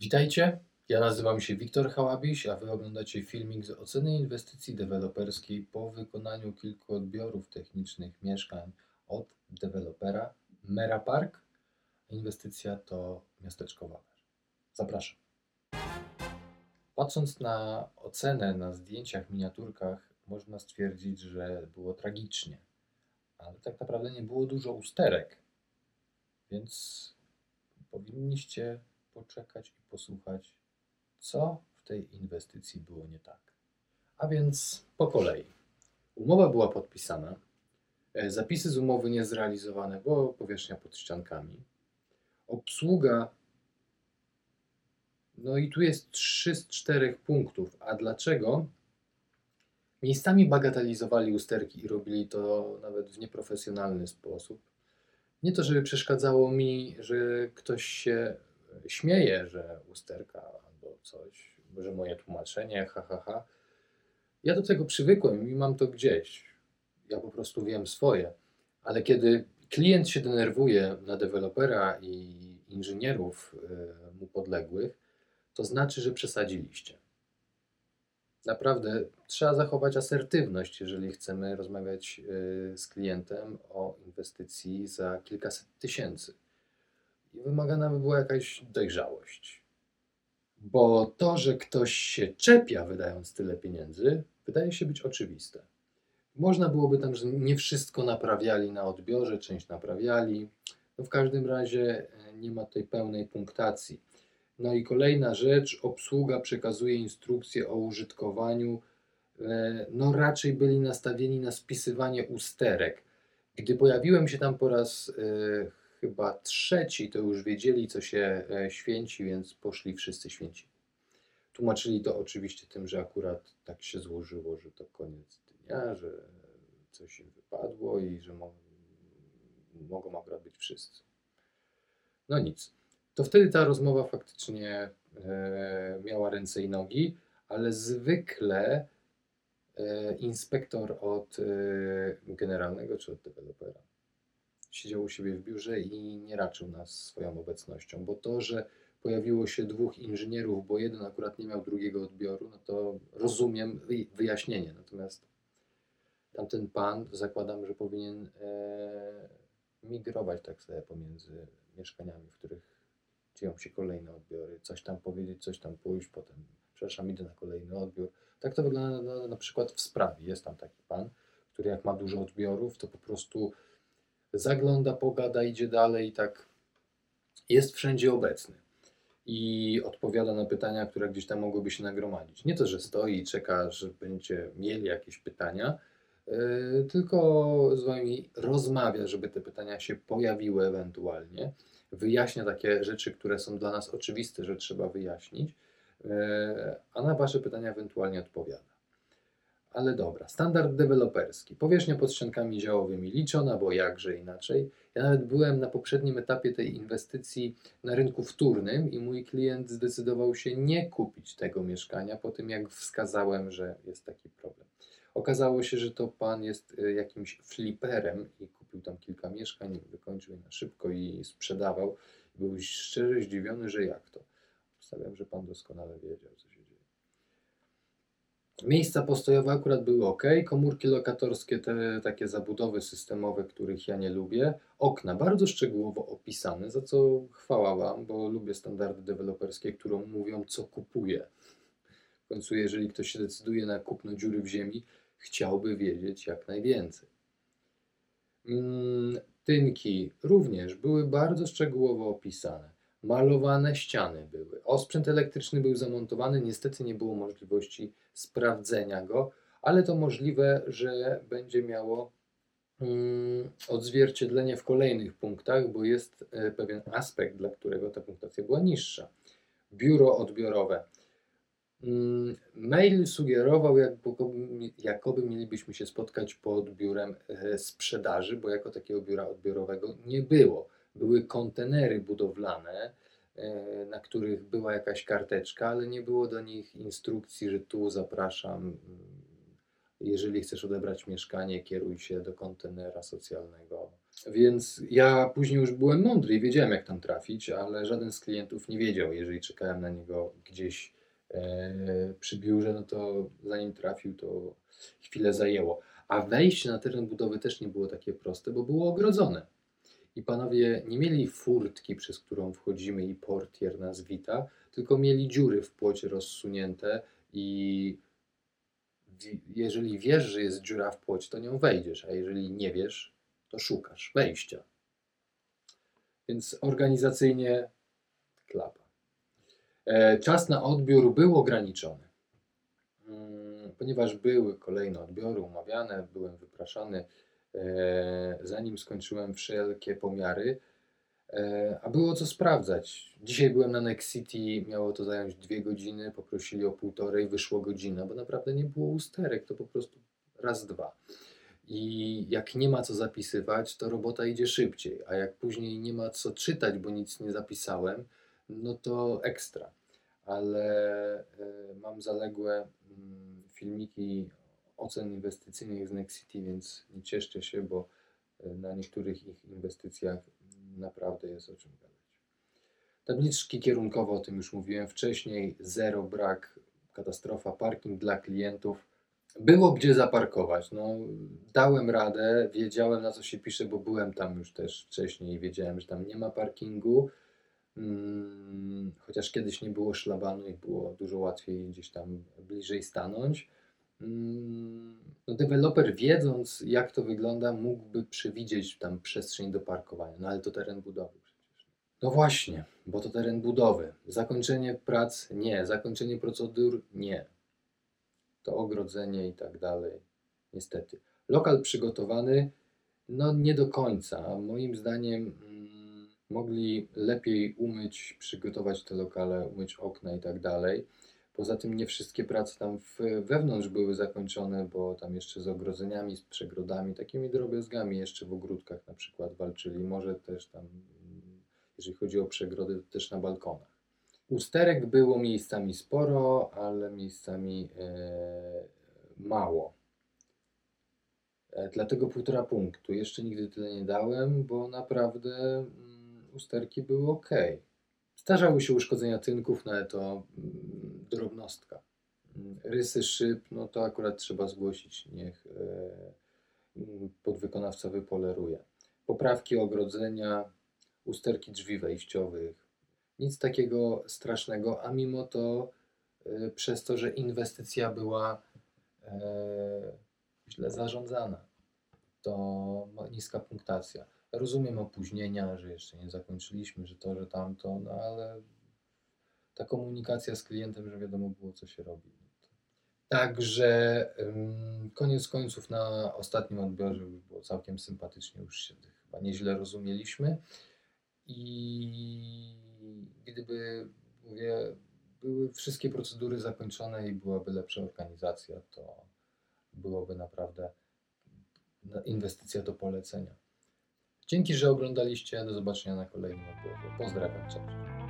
Witajcie, ja nazywam się Wiktor Hałabiś, a Wy oglądacie filmik z oceny inwestycji deweloperskiej po wykonaniu kilku odbiorów technicznych mieszkań od dewelopera Mera Park. Inwestycja to miasteczko Wawer. Zapraszam. Patrząc na ocenę na zdjęciach, miniaturkach, można stwierdzić, że było tragicznie. Ale tak naprawdę nie było dużo usterek, więc powinniście poczekać i posłuchać, co w tej inwestycji było nie tak. A więc po kolei. Umowa była podpisana, e, zapisy z umowy niezrealizowane, bo powierzchnia pod ściankami. Obsługa. No i tu jest 3 z 4 punktów. A dlaczego? Miejscami bagatelizowali usterki i robili to nawet w nieprofesjonalny sposób. Nie to, żeby przeszkadzało mi, że ktoś się śmieje, że usterka albo coś, że moje tłumaczenie, ha, ha, ha. Ja do tego przywykłem i mam to gdzieś. Ja po prostu wiem swoje. Ale kiedy klient się denerwuje na dewelopera i inżynierów y, mu podległych, to znaczy, że przesadziliście. Naprawdę trzeba zachować asertywność, jeżeli chcemy rozmawiać y, z klientem o inwestycji za kilkaset tysięcy. I wymagana by była jakaś dojrzałość. Bo to, że ktoś się czepia wydając tyle pieniędzy, wydaje się być oczywiste. Można byłoby tam, że nie wszystko naprawiali na odbiorze, część naprawiali. No w każdym razie e, nie ma tej pełnej punktacji. No i kolejna rzecz, obsługa przekazuje instrukcje o użytkowaniu. E, no raczej byli nastawieni na spisywanie usterek. Gdy pojawiłem się tam po raz e, chyba trzeci, to już wiedzieli, co się e, święci, więc poszli wszyscy święci. Tłumaczyli to oczywiście tym, że akurat tak się złożyło, że to koniec dnia, że coś im wypadło i że mo mogą akurat być wszyscy. No nic. To wtedy ta rozmowa faktycznie e, miała ręce i nogi, ale zwykle e, inspektor od e, generalnego czy od dewelopera siedział u siebie w biurze i nie raczył nas swoją obecnością, bo to, że pojawiło się dwóch inżynierów, bo jeden akurat nie miał drugiego odbioru, no to rozumiem wyjaśnienie. Natomiast tamten pan, zakładam, że powinien e, migrować tak sobie pomiędzy mieszkaniami, w których dzieją się kolejne odbiory, coś tam powiedzieć, coś tam pójść, potem przepraszam, idę na kolejny odbiór. Tak to wygląda na, na, przykład w sprawie. Jest tam taki pan, który jak ma dużo odbiorów, to po prostu zagląda, pogada, idzie dalej i tak jest wszędzie obecny i odpowiada na pytania, które gdzieś tam mogłyby się nagromadzić. Nie to, że stoi i czeka, że będziecie mieli jakieś pytania, yy, tylko z Wami rozmawia, żeby te pytania się pojawiły ewentualnie. Wyjaśnia takie rzeczy, które są dla nas oczywiste, że trzeba wyjaśnić, yy, a na Wasze pytania ewentualnie odpowiada. Ale dobra, standard deweloperski. Powierzchnia pod ściankami działowymi liczona, bo jakże inaczej. Ja nawet byłem na poprzednim etapie tej inwestycji na rynku wtórnym i mój klient zdecydował się nie kupić tego mieszkania po tym, jak wskazałem, że jest taki problem. Okazało się, że to pan jest y, jakimś fliperem i kupił tam kilka mieszkań, wykończył je na szybko i sprzedawał. Był szczerze zdziwiony, że jak to. Stawiam, że pan doskonale wiedział, co się Miejsca postojowe akurat były ok, komórki lokatorskie, te takie zabudowy systemowe, których ja nie lubię. Okna bardzo szczegółowo opisane, za co chwała Wam, bo lubię standardy deweloperskie, które mówią, co kupuje. W końcu, jeżeli ktoś się decyduje na kupno dziury w ziemi, chciałby wiedzieć jak najwięcej. Mm, tynki również były bardzo szczegółowo opisane. Malowane ściany były. Osprzęt elektryczny był zamontowany, niestety nie było możliwości sprawdzenia go, ale to możliwe, że będzie miało mm, odzwierciedlenie w kolejnych punktach, bo jest e, pewien aspekt, dla którego ta punktacja była niższa. Biuro odbiorowe. Mm, mail sugerował, jakby, jakoby mielibyśmy się spotkać pod biurem e, sprzedaży, bo jako takiego biura odbiorowego nie było. Były kontenery budowlane, E, na których była jakaś karteczka, ale nie było do nich instrukcji, że tu zapraszam Jeżeli chcesz odebrać mieszkanie, kieruj się do kontenera socjalnego. Więc ja później już byłem mądry i wiedziałem, jak tam trafić, ale żaden z klientów nie wiedział. Jeżeli czekałem na niego gdzieś e, przy biurze, no to zanim trafił, to chwilę zajęło. A wejście na teren budowy też nie było takie proste, bo było ogrodzone. I panowie nie mieli furtki, przez którą wchodzimy i portier nas wita, tylko mieli dziury w płocie rozsunięte i jeżeli wiesz, że jest dziura w płocie, to nią wejdziesz, a jeżeli nie wiesz, to szukasz wejścia. Więc organizacyjnie klapa. E, Czas na odbiór był ograniczony, Mm, ponieważ były kolejne odbiory umawiane, byłem wypraszany, zanim skończyłem wszelkie pomiary, e, a było co sprawdzać. Dzisiaj byłem na Next City, miało to zająć dwie godziny, poprosili o półtorej, wyszło godzina, bo naprawdę nie było usterek, to po prostu raz, dwa. I jak nie ma co zapisywać, to robota idzie szybciej, a jak później nie ma co czytać, bo nic nie zapisałem, no to ekstra. Ale e, mam zaległe mm, filmiki ocen inwestycyjnych z Next City, więc nie cieszcie się, bo e, na niektórych ich inwestycjach naprawdę jest o czym gadać. Tabliczki kierunkowe, o tym już mówiłem wcześniej, zero brak, katastrofa, parking dla klientów. Było gdzie zaparkować. No, dałem radę, wiedziałem na co się pisze, bo byłem tam już też wcześniej i wiedziałem, że tam nie ma parkingu. Mm, chociaż kiedyś nie było szlabanu i było dużo łatwiej gdzieś tam bliżej stanąć. Mm, No, deweloper wiedząc jak to wygląda mógłby przewidzieć tam przestrzeń do parkowania, no ale to teren budowy przecież. No właśnie, bo to teren budowy. Zakończenie prac nie, zakończenie procedur nie. To ogrodzenie i tak dalej. Niestety. Lokal przygotowany, no nie do końca. Moim zdaniem mm, mogli lepiej umyć, przygotować te lokale, umyć okna i tak dalej. Poza tym nie wszystkie prace tam w, wewnątrz były zakończone, bo tam jeszcze z ogrodzeniami, z przegrodami, takimi drobiazgami jeszcze w ogródkach na przykład walczyli. Może też tam, jeżeli chodzi o przegrody, to też na balkonach. Usterek było miejscami sporo, ale miejscami e, mało. E, Dlatego półtora punktu. Jeszcze nigdy tyle nie dałem, bo naprawdę mm, usterki były ok. Zdarzały się uszkodzenia tynków, no ale to mm, drobnostka. Rysy szyb, no to akurat trzeba zgłosić, niech e, podwykonawca wypoleruje. Poprawki ogrodzenia, usterki drzwi wejściowych. Nic takiego strasznego, a mimo to e, przez to, że inwestycja była e, źle zarządzana, to niska punktacja. Rozumiem opóźnienia, że jeszcze nie zakończyliśmy, że to, że tamto, no ale ta komunikacja z klientem, że wiadomo było, co się robi. Także koniec końców na ostatnim odbiorze już było całkiem sympatycznie, już się chyba nieźle rozumieliśmy. I gdyby, mówię, były wszystkie procedury zakończone i byłaby lepsza organizacja, to byłoby naprawdę inwestycja do polecenia. Dzięki, że oglądaliście. Do zobaczenia na kolejnym odbiorze. Pozdrawiam, cześć.